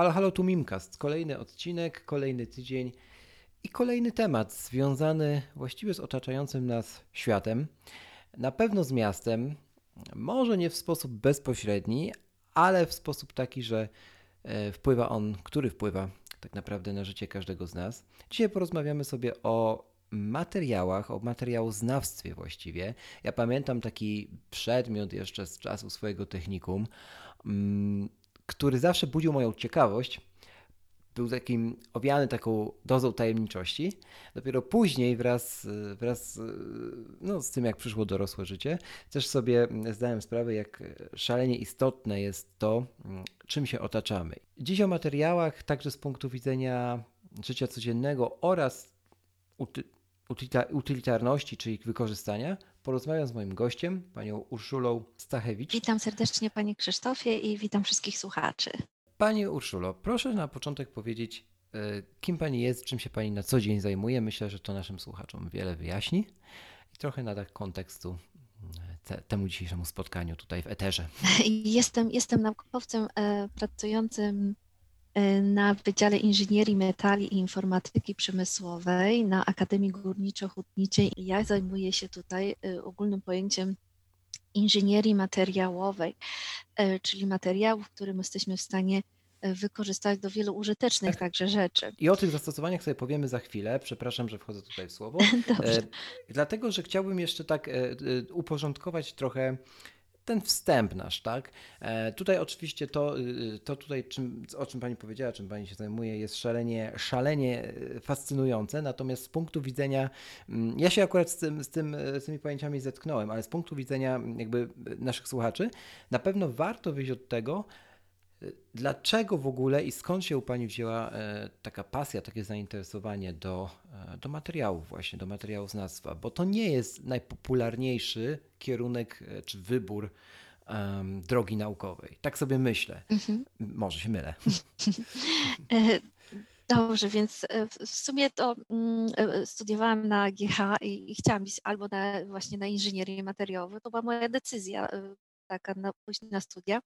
Halo, halo, tu Mimcast. Kolejny odcinek, kolejny tydzień i kolejny temat związany właściwie z otaczającym nas światem. Na pewno z miastem, może nie w sposób bezpośredni, ale w sposób taki, że e, wpływa on, który wpływa tak naprawdę na życie każdego z nas. Dzisiaj porozmawiamy sobie o materiałach, o materiałoznawstwie właściwie. Ja pamiętam taki przedmiot jeszcze z czasu swojego technikum, mm, który zawsze budził moją ciekawość. Był takim owiany taką dozą tajemniczości. Dopiero później, wraz, wraz no, z tym, jak przyszło dorosłe życie, też sobie zdałem sprawę, jak szalenie istotne jest to, czym się otaczamy. Dziś o materiałach, także z punktu widzenia życia codziennego oraz utylitarności, czyli ich wykorzystania, porozmawiam z moim gościem, panią Urszulą Stachewicz. Witam serdecznie Panie Krzysztofie i witam wszystkich słuchaczy. Pani Urszulo, proszę na początek powiedzieć, e, kim Pani jest, czym się Pani na co dzień zajmuje. Myślę, że to naszym słuchaczom wiele wyjaśni i trochę nada kontekstu te, temu dzisiejszemu spotkaniu tutaj w Eterze. Jestem, jestem naukowcem e, pracującym e, na Wydziale Inżynierii Metali i Informatyki Przemysłowej na Akademii Górniczo-Hutniczej. Ja zajmuję się tutaj ogólnym pojęciem inżynierii materiałowej, e, czyli materiałów, którym jesteśmy w stanie e, wykorzystać do wielu użytecznych tak. także rzeczy. I o tych zastosowaniach sobie powiemy za chwilę. Przepraszam, że wchodzę tutaj w słowo. Dobrze. E, dlatego, że chciałbym jeszcze tak uporządkować trochę ten wstęp nasz, tak? E, tutaj oczywiście to, y, to tutaj, czym, o czym Pani powiedziała, czym Pani się zajmuje, jest szalenie, szalenie e, fascynujące, natomiast z punktu widzenia, mm, ja się akurat z, tym, z, tym, z tymi pojęciami zetknąłem, ale z punktu widzenia jakby naszych słuchaczy, na pewno warto wyjść od tego, Dlaczego w ogóle i skąd się u Pani wzięła e, taka pasja, takie zainteresowanie do, e, do materiałów właśnie, do materiałów znawstwa? Bo to nie jest najpopularniejszy kierunek e, czy wybór um, drogi naukowej. Tak sobie myślę. Mhm. Może się mylę. Dobrze, więc w sumie to mm, studiowałam na GH i, chciałam iść albo na, właśnie na inżynierię materiałową. To była moja decyzja taka na, na studia.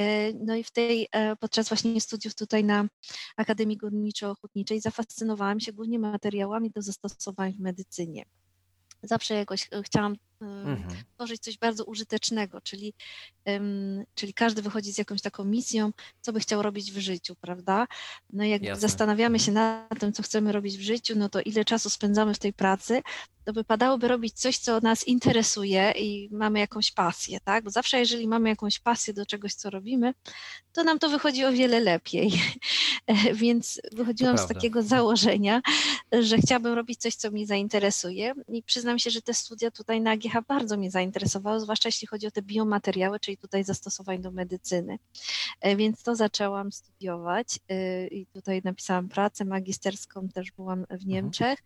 E, no i w tej, e, podczas właśnie studiów tutaj na Akademii Górniczo-Hutniczej zafascynowałam się głównie materiałami do zastosowań w medycynie. Zawsze jakoś e, chciałam mhm. tworzyć coś bardzo użytecznego, czyli, czyli każdy wychodzi z jakąś taką misją, co by chciał robić w życiu, prawda? No i jak Jasne. zastanawiamy się mhm. nad tym, co chcemy robić w życiu, no to ile czasu spędzamy w tej pracy, to wypadałoby robić coś, co nas interesuje i mamy jakąś pasję, tak? Bo zawsze, jeżeli mamy jakąś pasję do czegoś, co robimy, to nam to wychodzi o wiele lepiej. Więc wychodziłam z takiego założenia, że chciałabym robić coś, co mnie zainteresuje i przyznam się, że te studia tutaj na GH bardzo mnie zainteresowało, zwłaszcza jeśli chodzi o te biomateriały, czyli tutaj zastosowań do medycyny. E, więc to zaczęłam studiować e, i tutaj napisałam pracę magisterską, też byłam w mhm. Niemczech.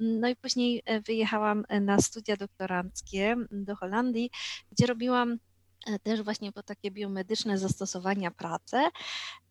No i później e, wyjechałam na studia doktoranckie do Holandii, gdzie robiłam też właśnie po takie biomedyczne zastosowania pracę.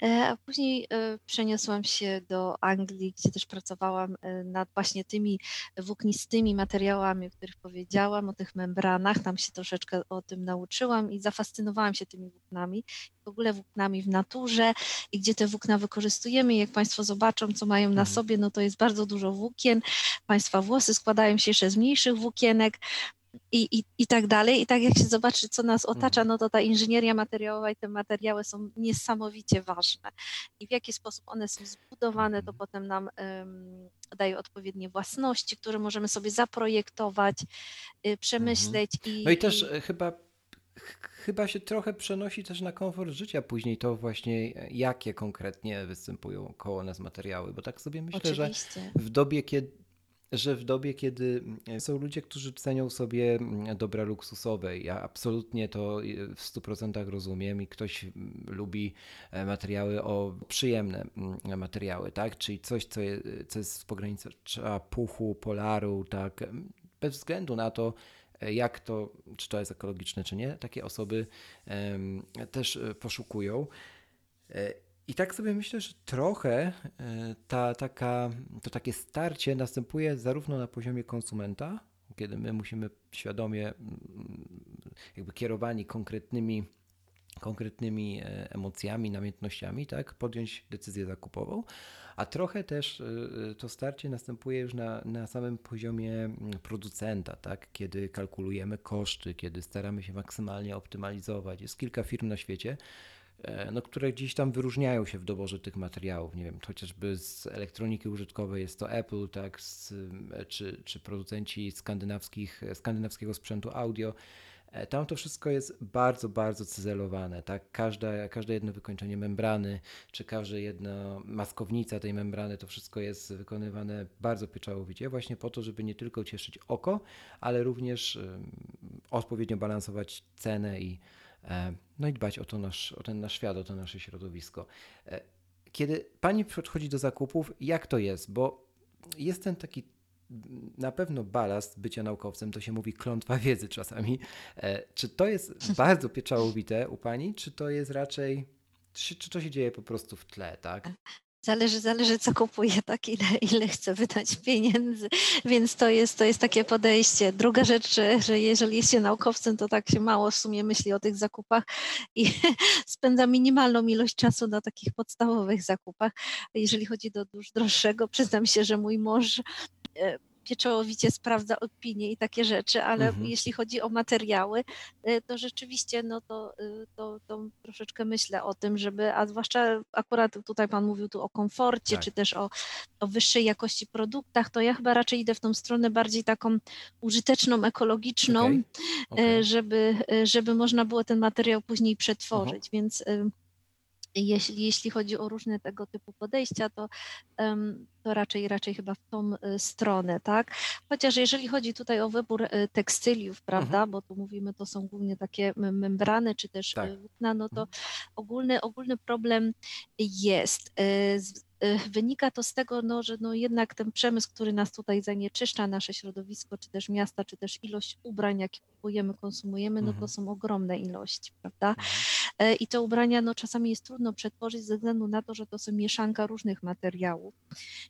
E, a później e, przeniosłam się do Anglii, gdzie też pracowałam nad właśnie tymi włóknistymi materiałami, o których powiedziałam, o tych membranach. Tam się troszeczkę o tym nauczyłam i zafascynowałam się tymi włóknami, w ogóle włóknami w naturze i gdzie te włókna wykorzystujemy. Jak Państwo zobaczą, co mają na mhm. sobie, no to jest bardzo dużo włókien. Państwa włosy składają się jeszcze z mniejszych włókienek i, i, i tak dalej. I tak jak się zobaczy, co nas otacza, mhm. no to ta inżynieria materiałowa i te materiały są niesamowicie ważne. I w jaki sposób one są zbudowane, to mhm. potem nam um, daje odpowiednie własności, które możemy sobie zaprojektować, y, przemyśleć. Mhm. I, no i też i... E, chyba chyba się trochę przenosi też na komfort życia później to właśnie, e, jakie konkretnie występują koło nas materiały, bo tak sobie myślę, Oczywiście. że w dobie, kiedy że w dobie, kiedy mm, są ludzie, którzy cenią sobie mm, dobra luksusowe, ja absolutnie to y, w 100% rozumiem i ktoś mm, lubi e, materiały o przyjemne materiały, tak? Czyli coś, co jest, co jest z pogranicza puchu, polaru, tak? Bez względu na to, e, jak to, czy to jest ekologiczne, czy nie, takie osoby też e, poszukują. I tak sobie myślę, że trochę e, ta, taka, to takie starcie następuje zarówno na poziomie konsumenta, kiedy my musimy świadomie, mm, jakby kierowani konkretnymi, konkretnymi e, emocjami, namiętnościami, tak, podjąć decyzję zakupową, a trochę też e, to starcie następuje już na, na samym poziomie mm, producenta, tak, kiedy kalkulujemy koszty, kiedy staramy się maksymalnie optymalizować. Jest kilka firm na świecie, no, które gdzieś tam wyróżniają się w doborze tych materiałów. Nie wiem, chociażby z elektroniki użytkowej jest to Apple, tak, z, e, czy, czy producenci skandynawskich, skandynawskiego sprzętu audio. E, tam to wszystko jest bardzo, bardzo cyzelowane. Tak? Każda, każde jedno wykończenie membrany, czy każda jedna maskownica tej membrany, to wszystko jest wykonywane bardzo pieczołowicie, właśnie po to, żeby nie tylko cieszyć oko, ale również odpowiednio balansować cenę i, E, no i dbać o, to nasz, o ten nasz świat, o to nasze środowisko. E, kiedy pani podchodzi do zakupów, jak to jest? Bo jest ten taki na pewno balast bycia naukowcem, to się mówi klątwa wiedzy czasami. E, czy to jest bardzo pieczałowite u pani, czy to jest raczej, czy, czy to się dzieje po prostu w tle, tak? Zależy, zależy co kupuję, tak, ile, ile chcę wydać pieniędzy, więc to jest, to jest takie podejście. Druga rzecz, że, że jeżeli jest się naukowcem, to tak się mało w sumie myśli o tych zakupach i spędza minimalną ilość czasu na takich podstawowych zakupach. Jeżeli chodzi do dużo droższego, przyznam się, że mój mąż e, pieczołowicie sprawdza opinie i takie rzeczy, ale mhm. jeśli chodzi o materiały, y, to rzeczywiście no to, y, to, to troszeczkę myślę o tym, żeby, a zwłaszcza akurat tutaj Pan mówił tu o komforcie, tak. czy też o, o wyższej jakości produktach, to ja chyba raczej idę w tą stronę bardziej taką użyteczną, ekologiczną, okay. Okay. Żeby, żeby można było ten materiał później przetworzyć, więc jeśli, jeśli chodzi o różne tego typu podejścia, to, to raczej, raczej chyba w tą y, stronę, tak? Chociaż jeżeli chodzi tutaj o wybór y, tekstyliów, prawda, mhm. bo tu mówimy, to są głównie takie membrany, czy też tak. włókna, no to mhm. ogólny, ogólny problem jest. Wynika to z tego, no, że no jednak ten przemysł, który nas tutaj zanieczyszcza, nasze środowisko, czy też miasta, czy też ilość ubrań, jakie kupujemy, konsumujemy, no to mhm. są ogromne ilości, prawda? Mhm. I te ubrania no, czasami jest trudno przetworzyć ze względu na to, że to są mieszanka różnych materiałów.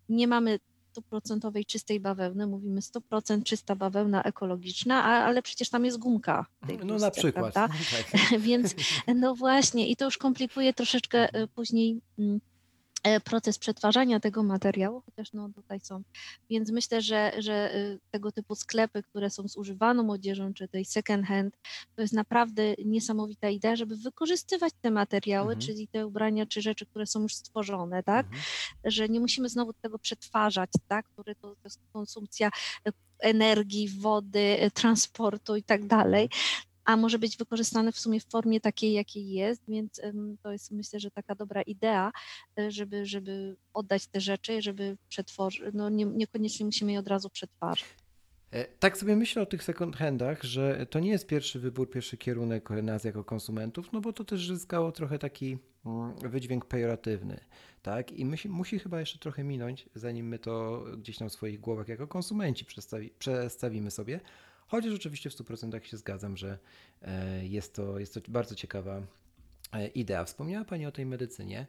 Nie mamy stuprocentowej czystej bawełny, mówimy 100% czysta bawełna ekologiczna, ale przecież tam jest gumka. no na przykład. Tak. Więc no właśnie i to już komplikuje troszeczkę e, później mm, proces przetwarzania tego materiału, chociaż no tutaj są. Więc myślę, że, że y, tego typu sklepy, które są z używaną odzieżą, czy tej second hand, to jest naprawdę niesamowita idea, żeby wykorzystywać te materiały, mhm. czyli te ubrania, czy rzeczy, które są już stworzone, tak? Mhm. Że nie musimy znowu tego przetwarzać, tak? Który to, to jest konsumpcja e, energii, wody, e, transportu i tak dalej, a może być wykorzystane w sumie w formie takiej, jakiej jest, więc to jest myślę, że taka dobra idea, e, żeby, żeby oddać te rzeczy, żeby przetworzyć, no nie, niekoniecznie musimy je od razu przetwarzać. E, tak sobie myślę o tych second handach, że to nie jest pierwszy wybór, pierwszy kierunek nas jako konsumentów, no bo to też zyskało trochę taki mm, wydźwięk pejoratywny, tak? I musi, musi chyba jeszcze trochę minąć, zanim my to gdzieś tam w swoich głowach jako konsumenci przedstawi, przedstawimy sobie. Chociaż oczywiście w 100% się zgadzam, że e, jest to, jest to bardzo ciekawa e, idea. Wspomniała Pani o tej medycynie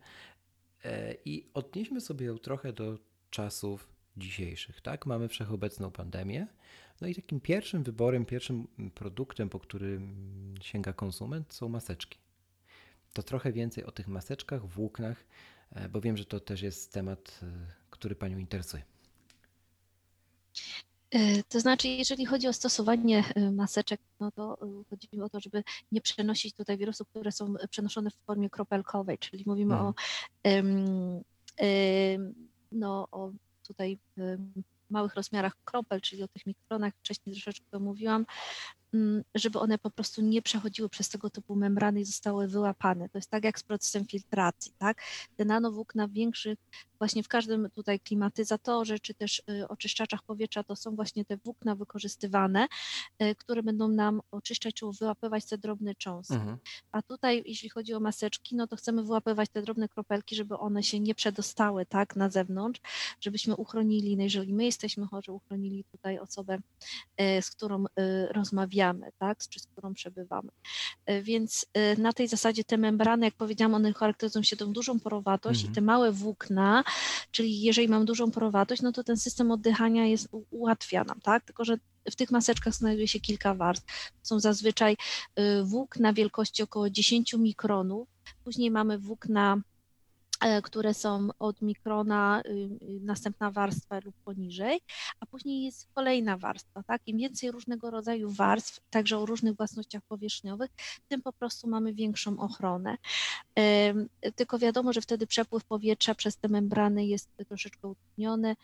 e, i odnieśmy sobie ją trochę do czasów dzisiejszych. Tak? Mamy wszechobecną pandemię. No i takim pierwszym wyborem, pierwszym produktem, po którym sięga konsument, są maseczki. To trochę więcej o tych maseczkach, włóknach, bo wiem, że to też jest temat, który Panią interesuje. E, to znaczy, jeżeli chodzi o stosowanie e, maseczek, no to e, chodzi mi o to, żeby nie przenosić tutaj wirusów, które są przenoszone w formie kropelkowej, czyli mówimy o, mhm. no, o tutaj małych rozmiarach kropel, czyli o tych mikronach, wcześniej troszeczkę mówiłam, mm, żeby one po prostu nie przechodziły przez tego typu membrany i zostały wyłapane. To jest tak jak z procesem filtracji, tak? Te nanowłókna w większych, właśnie w każdym tutaj klimatyzatorze czy też y, oczyszczaczach powietrza to są właśnie te włókna wykorzystywane, y, które będą nam oczyszczać czy wyłapywać te drobne cząstki. Mhm. A tutaj, jeśli chodzi o maseczki, no to chcemy wyłapywać te drobne kropelki, żeby one się nie przedostały tak na zewnątrz, żebyśmy uchronili, no jeżeli my jesteśmy chorzy, uchronili tutaj osobę, e, z którą rozmawiamy, tak, czy z którą przebywamy. Więc na tej zasadzie te membrany, jak powiedziałam, one charakteryzują się tą dużą porowatość Mhm. i te małe włókna, czyli jeżeli mam dużą porowatość, no to ten system oddychania jest, ułatwia nam, tak, tylko że w tych maseczkach znajduje się kilka warstw. Są zazwyczaj y, włókna wielkości około 10 mikronów, później mamy włókna, które są od mikrona, y, y, następna warstwa lub poniżej, a później jest kolejna warstwa, tak? Im więcej różnego rodzaju warstw, także o różnych własnościach powierzchniowych, tym po prostu mamy większą ochronę. Tylko wiadomo, że wtedy przepływ powietrza przez te membrany jest troszeczkę utrudniony,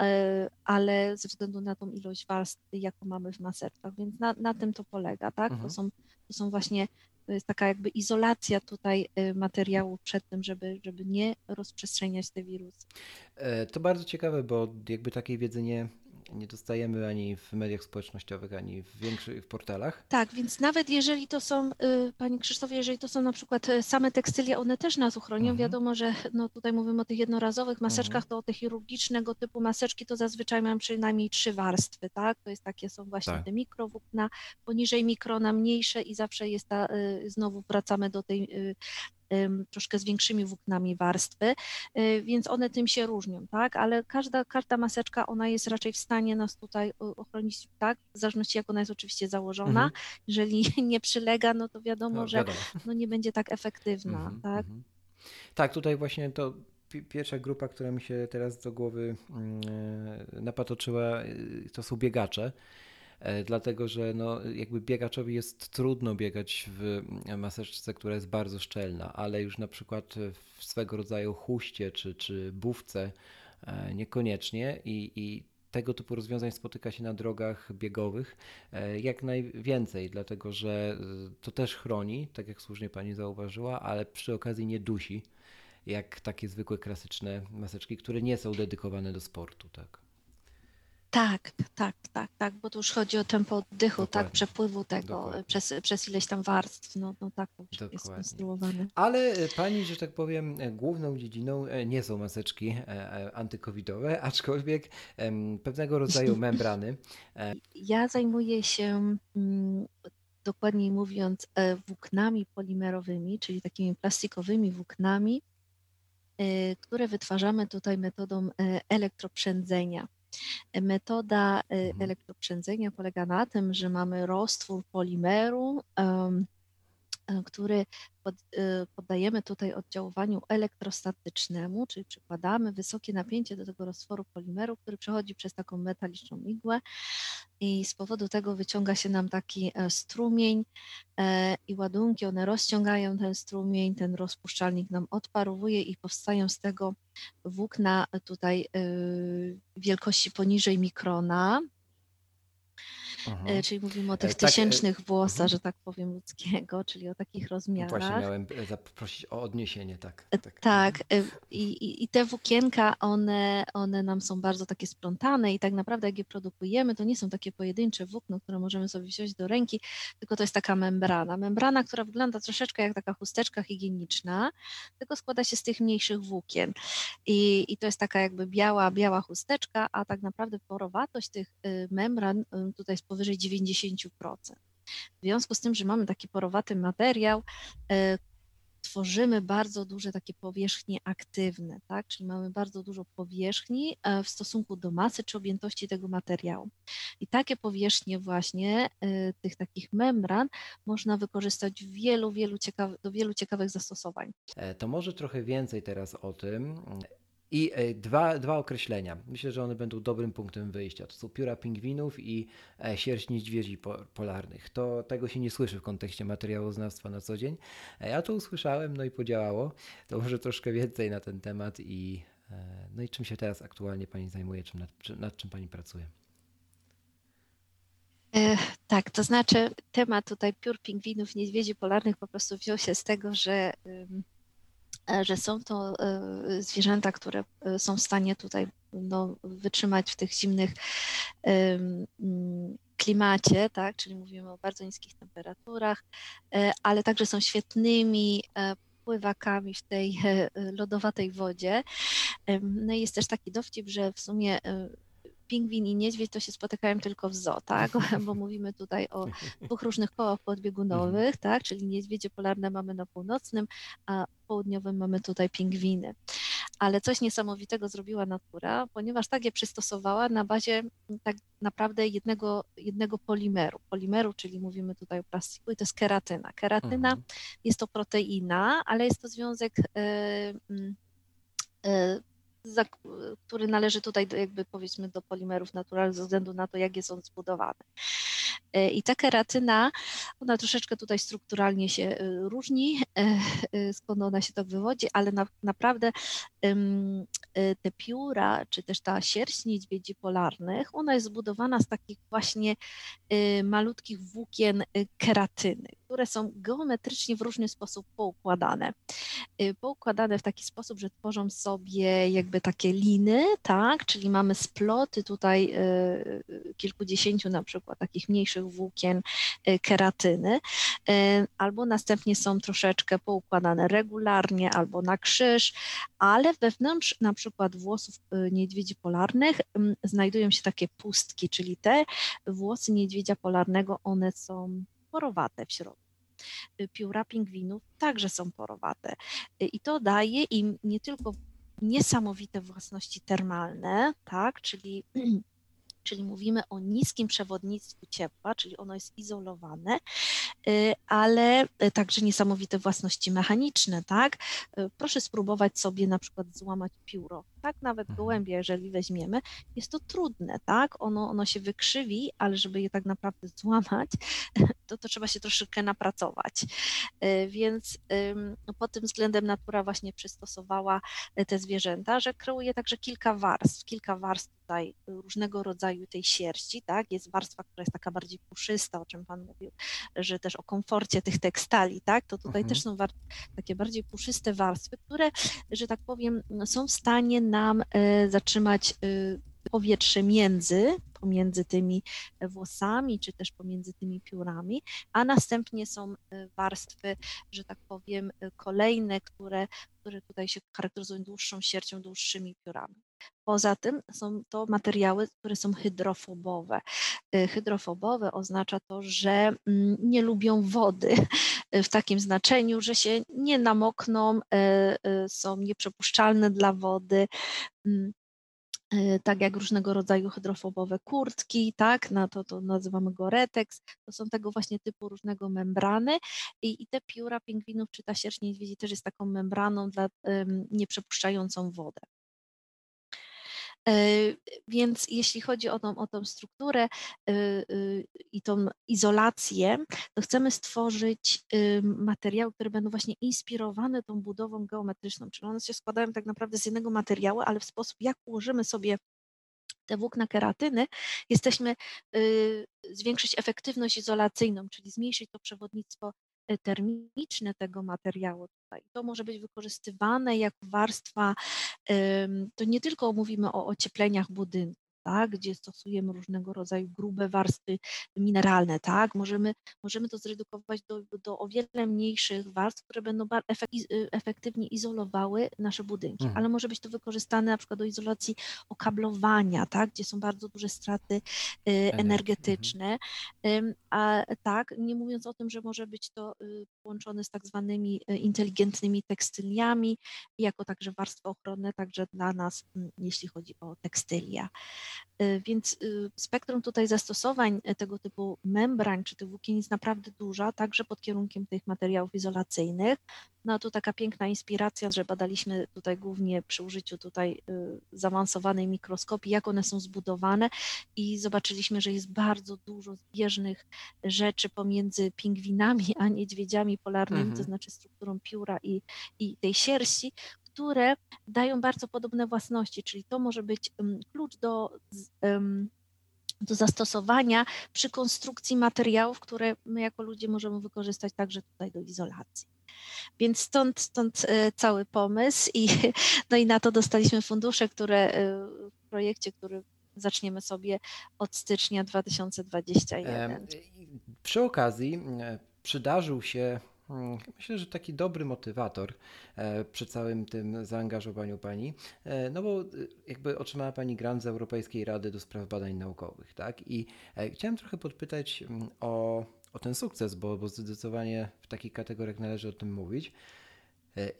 e, ale ze względu na tą ilość warstw, jaką mamy w maseczkach, więc na, na tym to polega, tak? Mhm. To, są, to są właśnie, to jest taka jakby izolacja tutaj y, materiału przed tym, żeby, żeby nie rozprzestrzeniać te wirusy. E, To bardzo ciekawe, bo jakby takiej wiedzy nie, nie dostajemy ani w mediach społecznościowych, ani w większych portalach. Tak, więc nawet jeżeli to są, y, Panie Krzysztofie, jeżeli to są na przykład y, same tekstylia, one też nas uchronią. Mhm. Wiadomo, że no tutaj mówimy o tych jednorazowych maseczkach, to o te chirurgicznego typu maseczki to zazwyczaj mają przynajmniej trzy warstwy, tak? To jest takie są właśnie Tak. te mikrowłókna, poniżej mikrona mniejsze i zawsze jest ta, y, znowu wracamy do tej troszkę z większymi włóknami warstwy, y, więc one tym się różnią, tak? Ale każda, każda maseczka, ona jest raczej w stanie nas tutaj ochronić, tak? W zależności jak ona jest oczywiście założona. Mhm. Jeżeli nie przylega, no to wiadomo, No, że wiadomo. no nie będzie tak efektywna, Mhm, tak? mhm. Tak, tutaj właśnie to pi- pierwsza grupa, która mi się teraz do głowy mm, e, napatoczyła, y, to są biegacze. E, Dlatego, że no, jakby biegaczowi jest trudno biegać w maseczce, która jest bardzo szczelna, ale już na przykład w swego rodzaju huście czy, czy bówce e, niekoniecznie i, i tego typu rozwiązań spotyka się na drogach biegowych e, jak najwięcej, dlatego że to też chroni, tak jak słusznie pani zauważyła, ale przy okazji nie dusi, jak takie zwykłe klasyczne maseczki, które nie są dedykowane do sportu, tak. Tak, tak, tak, tak, bo tu już chodzi o tempo Dokładnie, tak, przepływu tego dokładnie. przez, przez ileś tam warstw, no, no tak to jest Dokładnie. skonstruowane. Ale e, pani, że tak powiem, e, główną dziedziną e, nie są maseczki antykowidowe, aczkolwiek pewnego rodzaju membrany. Ja zajmuję się, mm, dokładniej mówiąc, włóknami polimerowymi, czyli takimi plastikowymi włóknami, które wytwarzamy tutaj metodą elektroprzędzenia. Metoda e, Mhm. elektroprzędzenia polega na tym, że mamy roztwór polimeru, e, który pod, e, poddajemy tutaj oddziaływaniu elektrostatycznemu, czyli przykładamy wysokie napięcie do tego roztworu polimeru, który przechodzi przez taką metaliczną igłę i z powodu tego wyciąga się nam taki e, strumień e, i ładunki, one rozciągają ten strumień, ten rozpuszczalnik nam odparowuje i powstają z tego włókna tutaj e, wielkości poniżej mikrona, Mhm. e, czyli mówimy o tych tak, e, tysięcznych włosa, mhm. że tak powiem, ludzkiego, czyli o takich rozmiarach. Właśnie miałem e, zaprosić o odniesienie, tak. E, tak. Tak, e, i, i- te włókienka, one, one nam są bardzo takie splątane i tak naprawdę jak je produkujemy, to nie są takie pojedyncze włókna, które możemy sobie wziąć do ręki, tylko to jest taka membrana. Membrana, która wygląda troszeczkę jak taka chusteczka higieniczna, tylko składa się z tych mniejszych włókien. I, i to jest taka jakby biała, biała chusteczka, a tak naprawdę porowatość tych y, membran y, tutaj jest powyżej 90%. W związku z tym, że mamy taki porowaty materiał, y, tworzymy bardzo duże takie powierzchnie aktywne, tak? Czyli mamy bardzo dużo powierzchni e, w stosunku do masy czy objętości tego materiału. I takie powierzchnie właśnie e, tych takich membran można wykorzystać w wielu, wielu ciekaw- do wielu ciekawych zastosowań. E, To może trochę więcej teraz o tym. I e, dwa, dwa określenia. Myślę, że one będą dobrym punktem wyjścia. To są pióra pingwinów i e, sierść niedźwiedzi po- polarnych. To tego się nie słyszy w kontekście materiałoznawstwa na co dzień. E, Ja to usłyszałem, no i podziałało. To może troszkę więcej na ten temat i no i czym się teraz aktualnie Pani zajmuje, czym nad, nad czym Pani pracuje? Tak, to znaczy temat tutaj piór pingwinów, niedźwiedzi polarnych po prostu wziął się z tego, że, że są to e, zwierzęta, które e, są w stanie tutaj no, wytrzymać w tych zimnych klimacie, tak, czyli mówimy o bardzo niskich temperaturach, ale także są świetnymi pływakami w tej lodowatej wodzie. No i jest też taki dowcip, że w sumie pingwin i niedźwiedź to się spotykają tylko w zoo, tak? Bo mówimy tutaj o dwóch różnych kołach podbiegunowych, mhm. tak? Czyli niedźwiedzie polarne mamy na północnym, a południowym mamy tutaj pingwiny. Ale coś niesamowitego zrobiła natura, ponieważ tak je przystosowała na bazie tak naprawdę jednego, jednego polimeru. Polimeru, czyli mówimy tutaj o plastiku i to jest keratyna. Keratyna mhm. jest to proteina, ale jest to związek yy, yy, który należy tutaj do, jakby powiedzmy do polimerów naturalnych ze względu na to, jak jest on zbudowany. E, I ta keratyna, ona troszeczkę tutaj strukturalnie się e, różni, e, skąd ona się tak wywodzi, ale na, naprawdę te pióra, czy też ta sierść niedźwiedzi polarnych, ona jest zbudowana z takich właśnie malutkich włókien keratyny, które są geometrycznie w różny sposób poukładane. Poukładane w taki sposób, że tworzą sobie jakby takie liny, tak, czyli mamy sploty tutaj kilkudziesięciu na przykład takich mniejszych włókien y, keratyny, y, albo następnie są troszeczkę poukładane regularnie albo na krzyż, ale wewnątrz na przykład włosów y, niedźwiedzi polarnych znajdują się takie pustki, czyli te włosy niedźwiedzia polarnego, one są porowate w środku pióra pingwinów także są porowate. I to daje im nie tylko niesamowite własności termalne, tak, czyli czyli mówimy o niskim przewodnictwu ciepła, czyli ono jest izolowane, y, ale y, także niesamowite własności mechaniczne, tak? Y, proszę spróbować sobie na przykład złamać pióro, tak? Nawet mhm. gołębie, jeżeli weźmiemy, jest to trudne, tak? Ono, ono się wykrzywi, ale żeby je tak naprawdę złamać, to, to trzeba się troszeczkę napracować. Więc pod tym względem natura właśnie przystosowała te zwierzęta, że kreuje także kilka warstw, kilka warstw tutaj różnego rodzaju tej sierści, tak? Jest warstwa, która jest taka bardziej puszysta, o czym Pan mówił, że też o komforcie tych tekstali, tak? To tutaj mhm. też są takie bardziej puszyste warstwy, które, że tak powiem, są w stanie nam e, zatrzymać e, powietrze między, pomiędzy tymi włosami, czy też pomiędzy tymi piórami, a następnie są e, warstwy, że tak powiem, kolejne, które, które tutaj się charakteryzują dłuższą siercią, dłuższymi piórami. Poza tym są to materiały, które są hydrofobowe. Y, hydrofobowe oznacza to, że mm, nie lubią wody w takim znaczeniu, że się nie namokną, y, y, są nieprzepuszczalne dla wody mm, tak jak różnego rodzaju hydrofobowe kurtki, tak, na to, to nazywamy go retex, to są tego właśnie typu różnego membrany i, i te pióra pingwinów czy ta sierść niedźwiedzi też jest taką membraną dla, um, nieprzepuszczającą wodę. E, więc jeśli chodzi o tą, o tą strukturę y, y, i tą izolację, to chcemy stworzyć materiały, które będą właśnie inspirowane tą budową geometryczną, czyli one się składają tak naprawdę z jednego materiału, ale w sposób, jak ułożymy sobie te włókna keratyny, jesteśmy zwiększyć efektywność izolacyjną, czyli zmniejszyć to przewodnictwo termiczne tego materiału. To może być wykorzystywane jako warstwa, to nie tylko mówimy o ociepleniach budynku, tak, gdzie stosujemy różnego rodzaju grube warstwy mineralne, tak, możemy, możemy to zredukować do, do o wiele mniejszych warstw, które będą y, efektywnie izolowały nasze budynki, mhm. ale może być to wykorzystane na przykład do izolacji okablowania, tak, gdzie są bardzo duże straty y, mhm. energetyczne, a tak, nie mówiąc o tym, że może być to y, połączone z tak zwanymi inteligentnymi tekstyliami, jako także warstwa ochronna także dla nas, mm, jeśli chodzi o tekstylia. Y, więc y, spektrum tutaj zastosowań y, tego typu membran czy tych włókien jest naprawdę duża, także pod kierunkiem tych materiałów izolacyjnych. No tu taka piękna inspiracja, że badaliśmy tutaj głównie przy użyciu tutaj zaawansowanej mikroskopii, jak one są zbudowane i zobaczyliśmy, że jest bardzo dużo zbieżnych rzeczy pomiędzy pingwinami a niedźwiedziami polarnymi, mhm. to znaczy strukturą pióra i, i tej sierści, które dają bardzo podobne własności, czyli to może być klucz do do zastosowania przy konstrukcji materiałów, które my jako ludzie możemy wykorzystać także tutaj do izolacji. Więc stąd, stąd e, cały pomysł i, no i na to dostaliśmy fundusze, które e, w projekcie, który zaczniemy sobie od stycznia 2021. Przy okazji e, przydarzył się myślę, że taki dobry motywator e, przy całym tym zaangażowaniu Pani, e, no bo e, jakby otrzymała Pani grant z Europejskiej Rady do Spraw Badań Naukowych, tak? I chciałem trochę podpytać mm, o, o ten sukces, bo, bo zdecydowanie w takich kategoriach należy o tym mówić.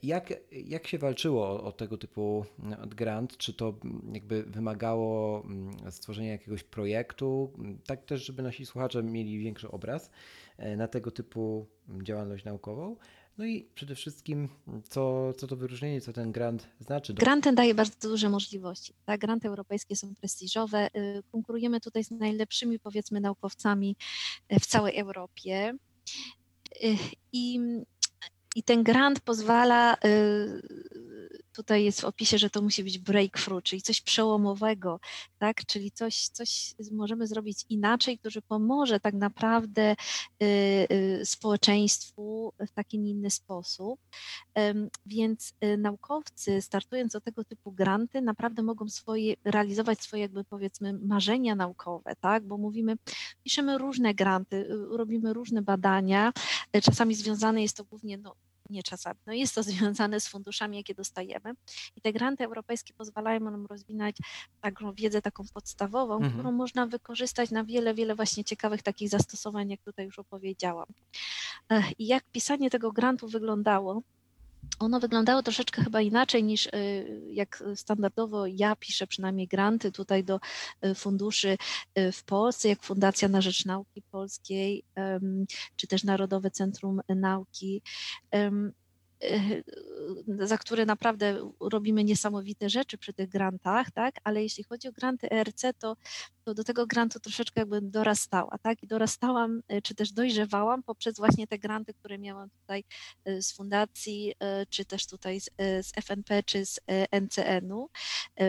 Jak, jak się walczyło o, o, tego typu mm, grant? Czy to jakby wymagało stworzenia jakiegoś projektu? Tak też, żeby nasi słuchacze mieli większy obraz. E, na tego typu działalność naukową. No i przede wszystkim, co, co to wyróżnienie, co ten grant znaczy? Grant ten daje bardzo duże możliwości. Tak? Granty europejskie są prestiżowe. Y, konkurujemy tutaj z najlepszymi, powiedzmy, naukowcami w całej Europie. I, i ten grant pozwala tutaj jest w opisie, że to musi być breakthrough, czyli coś przełomowego, tak? Czyli coś, coś możemy zrobić inaczej, który pomoże tak naprawdę y, y, społeczeństwu w taki inny sposób. Więc y, naukowcy, startując do tego typu granty, naprawdę mogą swoje, realizować swoje, jakby powiedzmy, marzenia naukowe, tak? Bo mówimy, piszemy różne granty, robimy różne badania. Czasami związane jest to głównie no, nie czasami. No jest to związane z funduszami, jakie dostajemy. I te granty europejskie pozwalają nam rozwinąć taką wiedzę taką podstawową, mhm. którą można wykorzystać na wiele, wiele właśnie ciekawych takich zastosowań, jak tutaj już opowiedziałam. I jak pisanie tego grantu wyglądało? Ono wyglądało troszeczkę chyba inaczej niż y, jak standardowo ja piszę przynajmniej granty tutaj do y, funduszy y, w Polsce, jak Fundacja na Rzecz Nauki Polskiej, czy też Narodowe Centrum Nauki za które naprawdę robimy niesamowite rzeczy przy tych grantach, tak? Ale jeśli chodzi o granty ERC, to, to do tego grantu troszeczkę jakby dorastała, tak? I dorastałam, e, czy też dojrzewałam poprzez właśnie te granty, które miałam tutaj e, z fundacji, e, czy też tutaj z, z FNP, czy z NCN-u.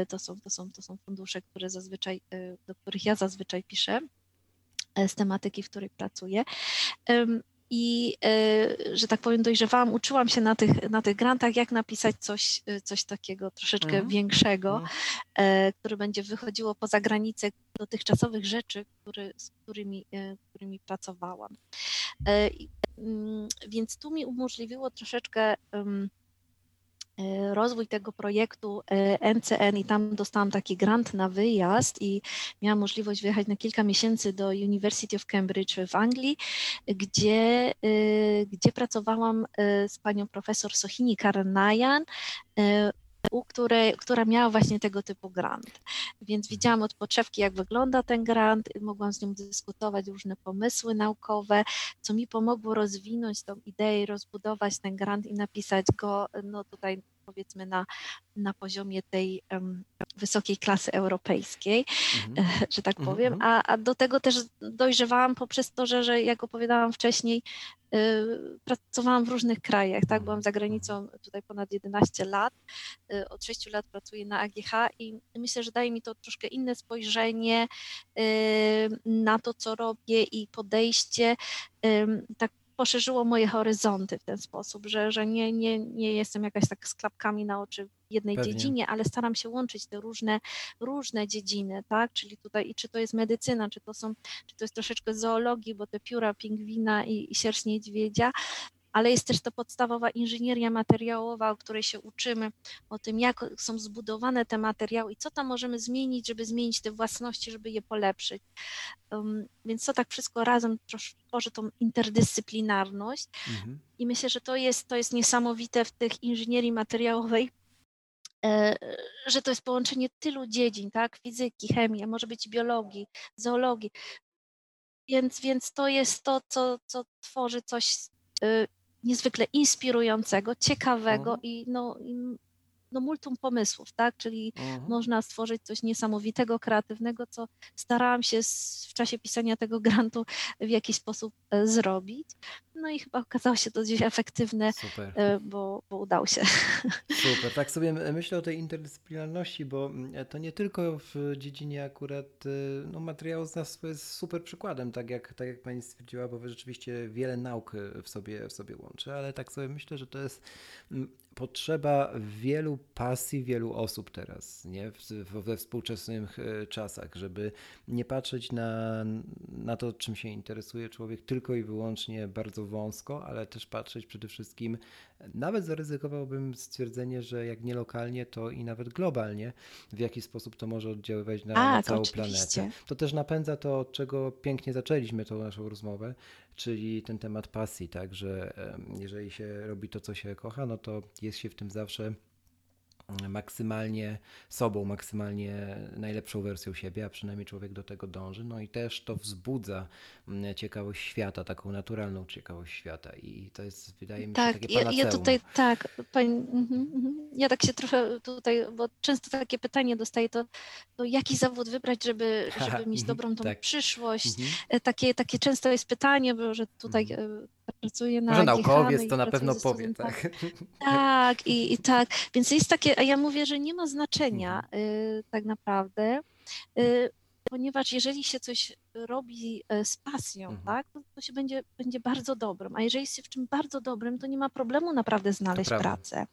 To są, to, są, to są fundusze, które zazwyczaj, do których ja zazwyczaj piszę z tematyki, w której pracuję i e, że tak powiem dojrzewałam, uczyłam się na tych, na tych grantach, jak napisać coś, e, coś takiego troszeczkę mhm. większego. E, które będzie wychodziło poza granice dotychczasowych rzeczy, który, z którymi, którymi pracowałam. Mm, więc tu mi umożliwiło troszeczkę rozwój tego projektu NCN e, i tam dostałam taki grant na wyjazd i miałam możliwość wyjechać na kilka miesięcy do University of Cambridge w Anglii, gdzie, e, gdzie pracowałam z panią profesor Sohini Karanayan, u której, która miała właśnie tego typu grant. Więc widziałam od podszewki, jak wygląda ten grant, mogłam z nią dyskutować różne pomysły naukowe, co mi pomogło rozwinąć tą ideę, rozbudować ten grant i napisać go no tutaj powiedzmy na, na poziomie tej um, wysokiej klasy europejskiej, mhm. że tak mhm, powiem, mhm. a, a do tego też dojrzewałam poprzez to, że, że jak opowiadałam wcześniej, y, pracowałam w różnych krajach, tak, byłam za granicą tutaj ponad 11 lat, y, od 6 lat pracuję na AGH i myślę, że daje mi to troszkę inne spojrzenie y, na to, co robię i podejście, tak poszerzyło moje horyzonty w ten sposób, że, że nie, nie, nie jestem jakaś tak z klapkami na oczy w jednej Pewnie. dziedzinie, ale staram się łączyć te różne, różne dziedziny, tak? Czyli tutaj, i czy to jest medycyna, czy to są, czy to jest troszeczkę zoologii, bo te pióra pingwina i, i sierść niedźwiedzia, ale jest też to podstawowa inżynieria materiałowa, o której się uczymy, o tym, jak są zbudowane te materiały i co tam możemy zmienić, żeby zmienić te własności, żeby je polepszyć. Um, więc to tak wszystko razem tworzy tą interdyscyplinarność mhm. i myślę, że to jest, to jest niesamowite w tych inżynierii materiałowej, e, że to jest połączenie tylu dziedzin, tak? Fizyki, chemii, a może być biologii, zoologii. Więc, więc to jest to, co, co tworzy coś y, niezwykle inspirującego, ciekawego mhm. i, no, i no, multum pomysłów, tak? Czyli Mhm. można stworzyć coś niesamowitego, kreatywnego, co starałam się w czasie pisania tego grantu w jakiś sposób e, zrobić. No i chyba okazało się to dość efektywne, e, bo, bo udało się. Super, tak sobie myślę o tej interdyscyplinarności, bo to nie tylko w dziedzinie akurat no, materiałoznawstwo jest super przykładem, tak jak, tak jak pani stwierdziła, bo rzeczywiście wiele nauk w sobie, w sobie łączy, ale tak sobie myślę, że to jest potrzeba wielu pasji, wielu osób teraz, nie? We współczesnych y, czasach, żeby nie patrzeć na, na to, czym się interesuje człowiek tylko i wyłącznie bardzo wąsko, ale też patrzeć przede wszystkim nawet zaryzykowałbym stwierdzenie, że jak nie lokalnie, to i nawet globalnie, w jaki sposób to może oddziaływać na, na Tak, całą oczywiście. planetę. To też napędza to, od czego pięknie zaczęliśmy tą naszą rozmowę, czyli ten temat pasji, tak, że jeżeli się robi to, co się kocha, no to jest się w tym zawsze maksymalnie sobą, maksymalnie najlepszą wersją siebie, a przynajmniej człowiek do tego dąży. No i też to wzbudza mm, ciekawość świata, taką naturalną ciekawość świata i to jest, wydaje mi się, Tak, takie ja, panaceum. ja tutaj tak, pani, mhm, mhm. ja tak się trochę tutaj, bo często takie pytanie dostaję, to, to jaki zawód wybrać, żeby, żeby mieć mhm, dobrą tą tak. przyszłość. Mhm. E, Takie, takie często jest pytanie, bo że tutaj e, pracuję na Może no naukowiec to na pewno powie, tak? Tak, i, i tak. Więc jest takie, a ja mówię, że nie ma znaczenia Mhm. y, tak naprawdę, y, ponieważ jeżeli się coś robi y, z pasją, Mhm. tak, to, to się będzie, będzie bardzo dobrym. A jeżeli się w czym bardzo dobrym, to nie ma problemu naprawdę znaleźć pracę.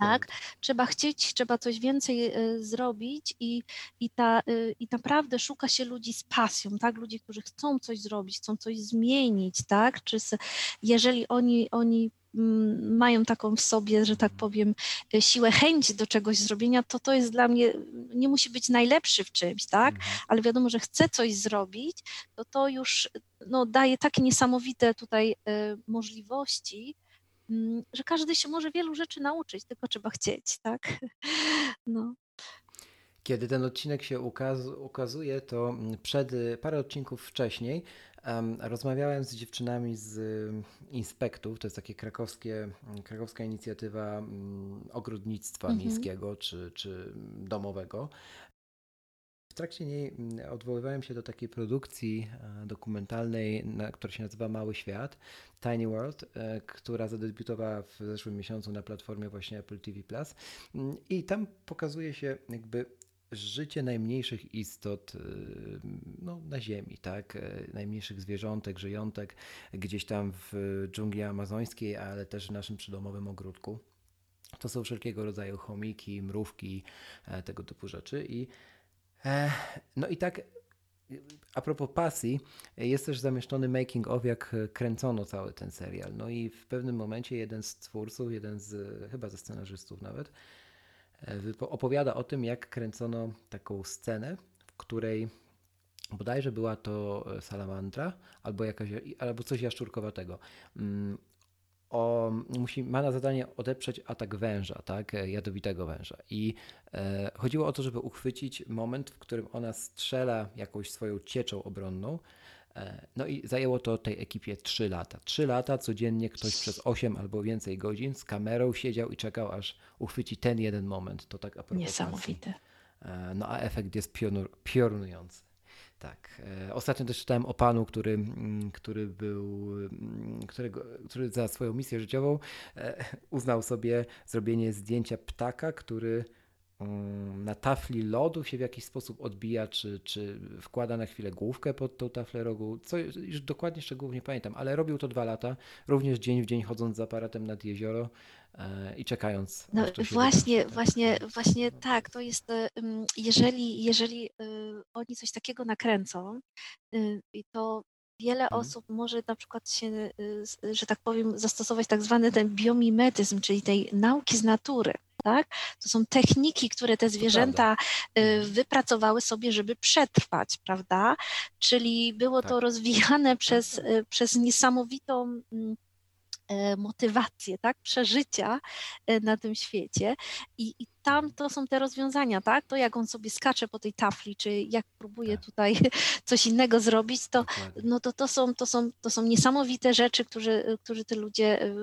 Tak, trzeba chcieć, trzeba coś więcej y, zrobić i, i, ta, y, i naprawdę szuka się ludzi z pasją, tak? Ludzi, którzy chcą coś zrobić, chcą coś zmienić, tak? Czy s- jeżeli oni, oni mm, mają taką w sobie, że tak powiem, y, siłę, chęć do czegoś zrobienia, to to jest dla mnie, nie musi być najlepszy w czymś, tak? Mhm. ale wiadomo, że chce coś zrobić, to to już no, daje takie niesamowite tutaj y, możliwości, że każdy się może wielu rzeczy nauczyć, tylko trzeba chcieć, tak? No. Kiedy ten odcinek się ukaz ukazuje, to mm, przed y, parę odcinków wcześniej em, rozmawiałem z dziewczynami z y, Inspektów, to jest takie krakowskie, mm, krakowska inicjatywa mm, ogrodnictwa Mhm. miejskiego czy, czy domowego. W trakcie niej mm, odwoływałem się do takiej produkcji e, dokumentalnej, która się nazywa Mały Świat, Tiny World, e, która zadebiutowała w zeszłym miesiącu na platformie właśnie Apple TV+. Mm, I tam pokazuje się jakby życie najmniejszych istot y, no, na Ziemi, tak? E, Najmniejszych zwierzątek, żyjątek gdzieś tam w dżungli amazońskiej, ale też w naszym przydomowym ogródku. To są wszelkiego rodzaju chomiki, mrówki, e, tego typu rzeczy. I, e, no i tak, a propos pasji, jest też zamieszczony making of, jak kręcono cały ten serial. No i w pewnym momencie jeden z twórców, jeden z, chyba ze scenarzystów nawet, e, opowiada o tym, jak kręcono taką scenę, w której bodajże była to e, salamandra albo, jakaś, albo coś jaszczurkowatego. O, musi, ma na zadanie odeprzeć atak węża, tak, e, jadowitego węża. I e, chodziło o to, żeby uchwycić moment, w którym ona strzela jakąś swoją cieczą obronną. E, no i zajęło to tej ekipie 3 lata. 3 lata codziennie ktoś przez 8 albo więcej godzin z kamerą siedział i czekał, aż uchwyci ten jeden moment. To tak a propos. Niesamowite. E, No a efekt jest pionur, piorunujący. Tak. E, Ostatnio też czytałem o panu, który, mm, który był, mm, którego, który za swoją misję życiową e, uznał sobie zrobienie zdjęcia ptaka, który na tafli lodu się w jakiś sposób odbija, czy, czy wkłada na chwilę główkę pod tą taflę rogu. Co, już dokładnie szczegółów nie pamiętam, ale robił to dwa lata, również dzień w dzień chodząc z aparatem nad jezioro e, i czekając. No właśnie, wydarzy, właśnie, właśnie tak, to jest, e, jeżeli, jeżeli y, oni coś takiego nakręcą, i to wiele Mhm. osób może na przykład się, y, że tak powiem, zastosować tak zwany ten biomimetyzm, czyli tej nauki z natury. Tak? To są techniki, które te zwierzęta y, Mhm. wypracowały sobie, żeby przetrwać, prawda? Czyli było to Tak. rozwijane przez, y, przez niesamowitą mm, motywację, tak, przeżycia e, na tym świecie. I, i tam to są te rozwiązania, tak, to jak on sobie skacze po tej tafli, czy jak próbuje Tak. tutaj coś innego zrobić, to no to, to, są, to, są, to są niesamowite rzeczy, którzy, którzy te ludzie e,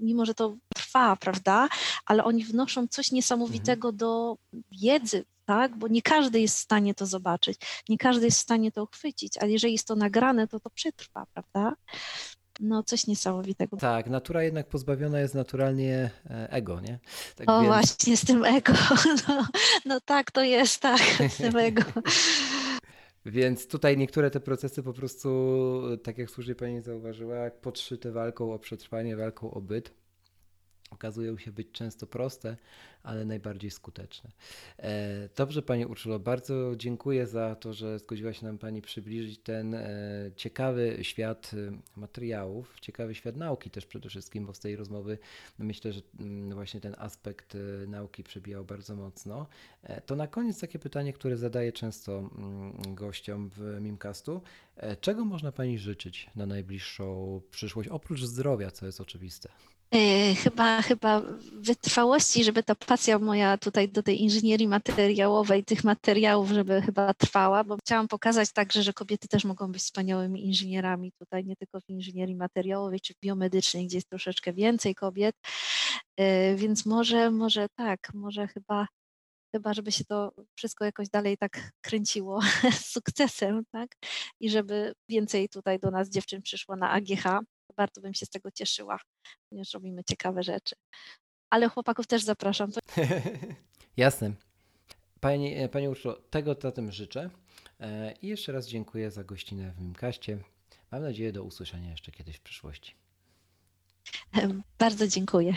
mimo że to trwa, prawda, ale oni wnoszą coś niesamowitego do wiedzy, tak, bo nie każdy jest w stanie to zobaczyć, nie każdy jest w stanie to uchwycić, ale jeżeli jest to nagrane, to to przetrwa, prawda? No, coś niesamowitego. Tak, natura jednak pozbawiona jest naturalnie e, ego, nie? Tak O, więc- właśnie, z tym ego. No, no tak, to jest, tak, z tym ego. Więc tutaj niektóre te procesy po prostu, tak jak słusznie Pani zauważyła, podszyte walką o przetrwanie, walką o byt, okazują się być często proste, ale najbardziej skuteczne. E, Dobrze Pani Urszulo, bardzo dziękuję za to, że zgodziła się nam Pani przybliżyć ten e, ciekawy świat e, materiałów, ciekawy świat nauki też przede wszystkim, bo z tej rozmowy myślę, że mm, właśnie ten aspekt nauki przebijał bardzo mocno. To na koniec takie pytanie, które zadaję często mm, gościom w Mimcastu. Czego można Pani życzyć na najbliższą przyszłość, oprócz zdrowia, co jest oczywiste? E, Chyba, chyba wytrwałości, żeby ta pasja moja tutaj do tej inżynierii materiałowej, tych materiałów, żeby chyba trwała, bo chciałam pokazać także, że kobiety też mogą być wspaniałymi inżynierami tutaj, nie tylko w inżynierii materiałowej czy biomedycznej, gdzie jest troszeczkę więcej kobiet, E, więc może, może tak, może chyba, chyba, żeby się to wszystko jakoś dalej tak kręciło z sukcesem, tak, i żeby więcej tutaj do nas dziewczyn przyszło na AGH, bardzo bym się z tego cieszyła ponieważ robimy ciekawe rzeczy. Ale chłopaków też zapraszam. Jasne. Pani, e, Pani Urszulo, tego zatem życzę. E, I jeszcze raz dziękuję za gościnę w Mimkaście. Mam nadzieję do usłyszenia jeszcze kiedyś w przyszłości. bardzo dziękuję.